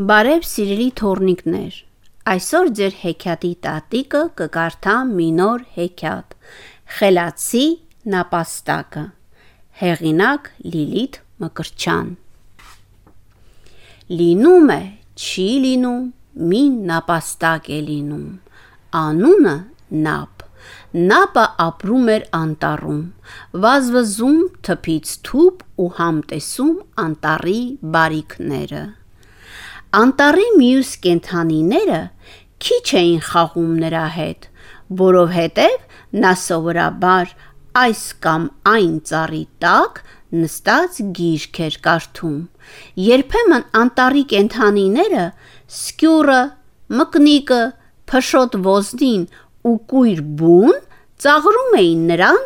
Բարև սիրելի թորնիկներ, այսօր ձեր հեքիաթի տատիկը կկարդա մի նոր հեքիաթ՝ Խելացի նապաստակը։ Հեղինակ Լիլիթ Մկրչյան։ Լինում է, չի լինում, մի նապաստակ է լինում։ Անունը Նապ։ Նապը ապրում էր անտառում, վազվզում թփից թուփ ու համտեսում անտառի բարիքները։ Անտառի մյուս կենդանիները քիչ էին խաղում նրա հետ, որովհետև նա սովորաբար այս կամ այն ծառի տակ նստած գիրք էր կարդում։ Երբեմն անտառի կենդանիները սկյուռը, մկնիկը, փշոտ ոզնին ու կույր բուն ծաղրում էին նրան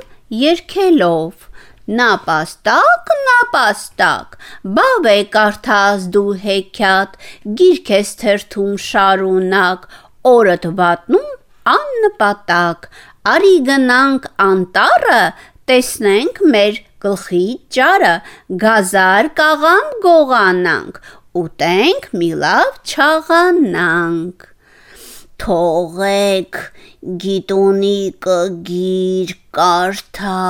երգելով. Նապաստակ, նապաստակ, բավ է կարդաս դու հեքիաթ, գիրք ես թերթում շարունակ, օրդ վատնում աննպատակ, արի գնանք անտառը, տեսնենք մեր գլխի ճարը, գազար կաղամ գողանանք, ուտենք մի լավ չաղանանք։ Թողեք գիտունիկը գիր կարդա,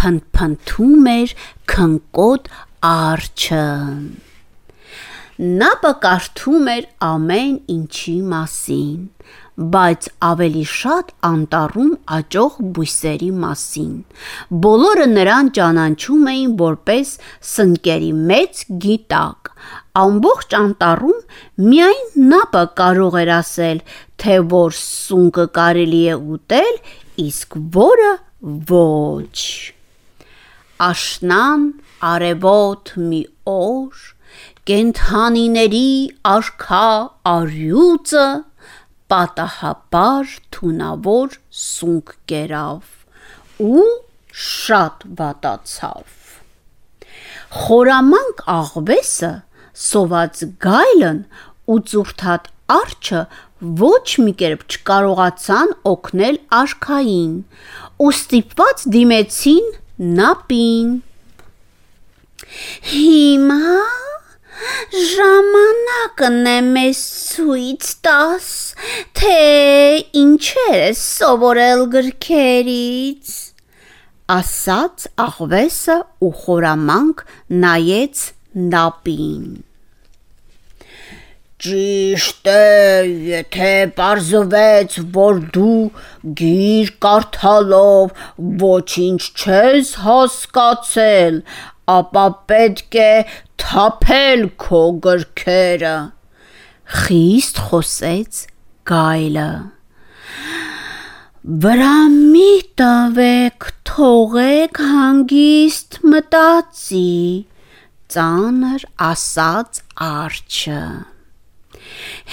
փնփնթում էր քնկոտ արջը։ Նապը կարդում էր ամեն ինչի մասին, բայց ավելի շատ անտառում աճող բույսերի մասին։ Բոլորը նրան ճանաչում էին որպես սնկերի մեծ գիտակ։ Ամբողջ անտառում միայն Նապը կարող էր ասել, թե որ սունկը կարելի է ուտել, իսկ որը ոչ։ Աշնան արևոտ մի օր կենդանիների արքա առյուծը պատահաբար թունավոր սունկ կերավ ու շատ վատացավ։ Խորամանկ աղվեսը, սոված գայլն ու ծուրթատ արջը ոչ մի կերպ չկարողացան օգնել արքային ու ստիպված դիմեցին Նապին։ Հիմա Ժամանակն է մեզ ցույց տաս, թե ինչեր է սովորել գրքերից, ասաց աղվեսը ու խորամանկ նայեց նապին։ Ճիշտ է, եթե պարզվեց, որ դու գիր կարդալով ոչինչ չես հասկացել, ապա պետք է թափել քո գրքերը, խիստ խոսեց գայլը։ Վրա մի տվեք, թողեք հանգիստ մտածի, ծանր ասաց արջը։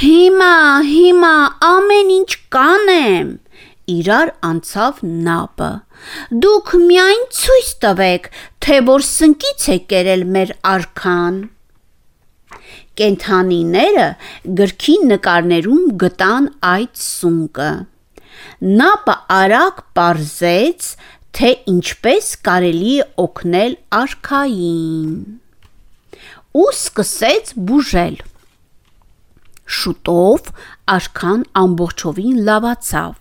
Հիմա, հիմա ամեն ինչ կանեմ, իրար անցավ նապը։ Դուք միայն ցույց տվեք, թե որ սնկից է կերել մեր արքան։ Կենթանիները գրքի նկարներում գտան այդ սունկը։ Նապը արագ parzեց, թե ինչպես կարելի է օգնել արքային։ Ու սկսեց բուժել։ Շուտով արքան ամբողջովին լավացավ,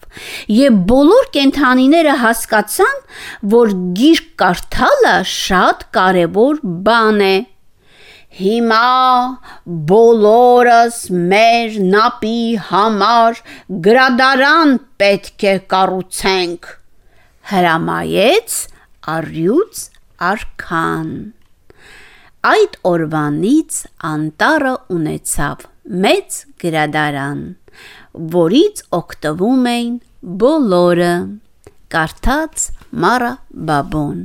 եւ բոլոր կենթանիները հասկացան, որ գիրք կարդալը շատ կարեւոր բան է։ Հիմա բոլորս մեր նապի համար գրադարան պետք է կառուցենք, հրամայեց առյուծ արքան։ Այդ օրվանից անտառը ունեցավ մեծ գրադարան, որից օգտվում էին բոլորը։ Կարդաց Մարա Բաբոն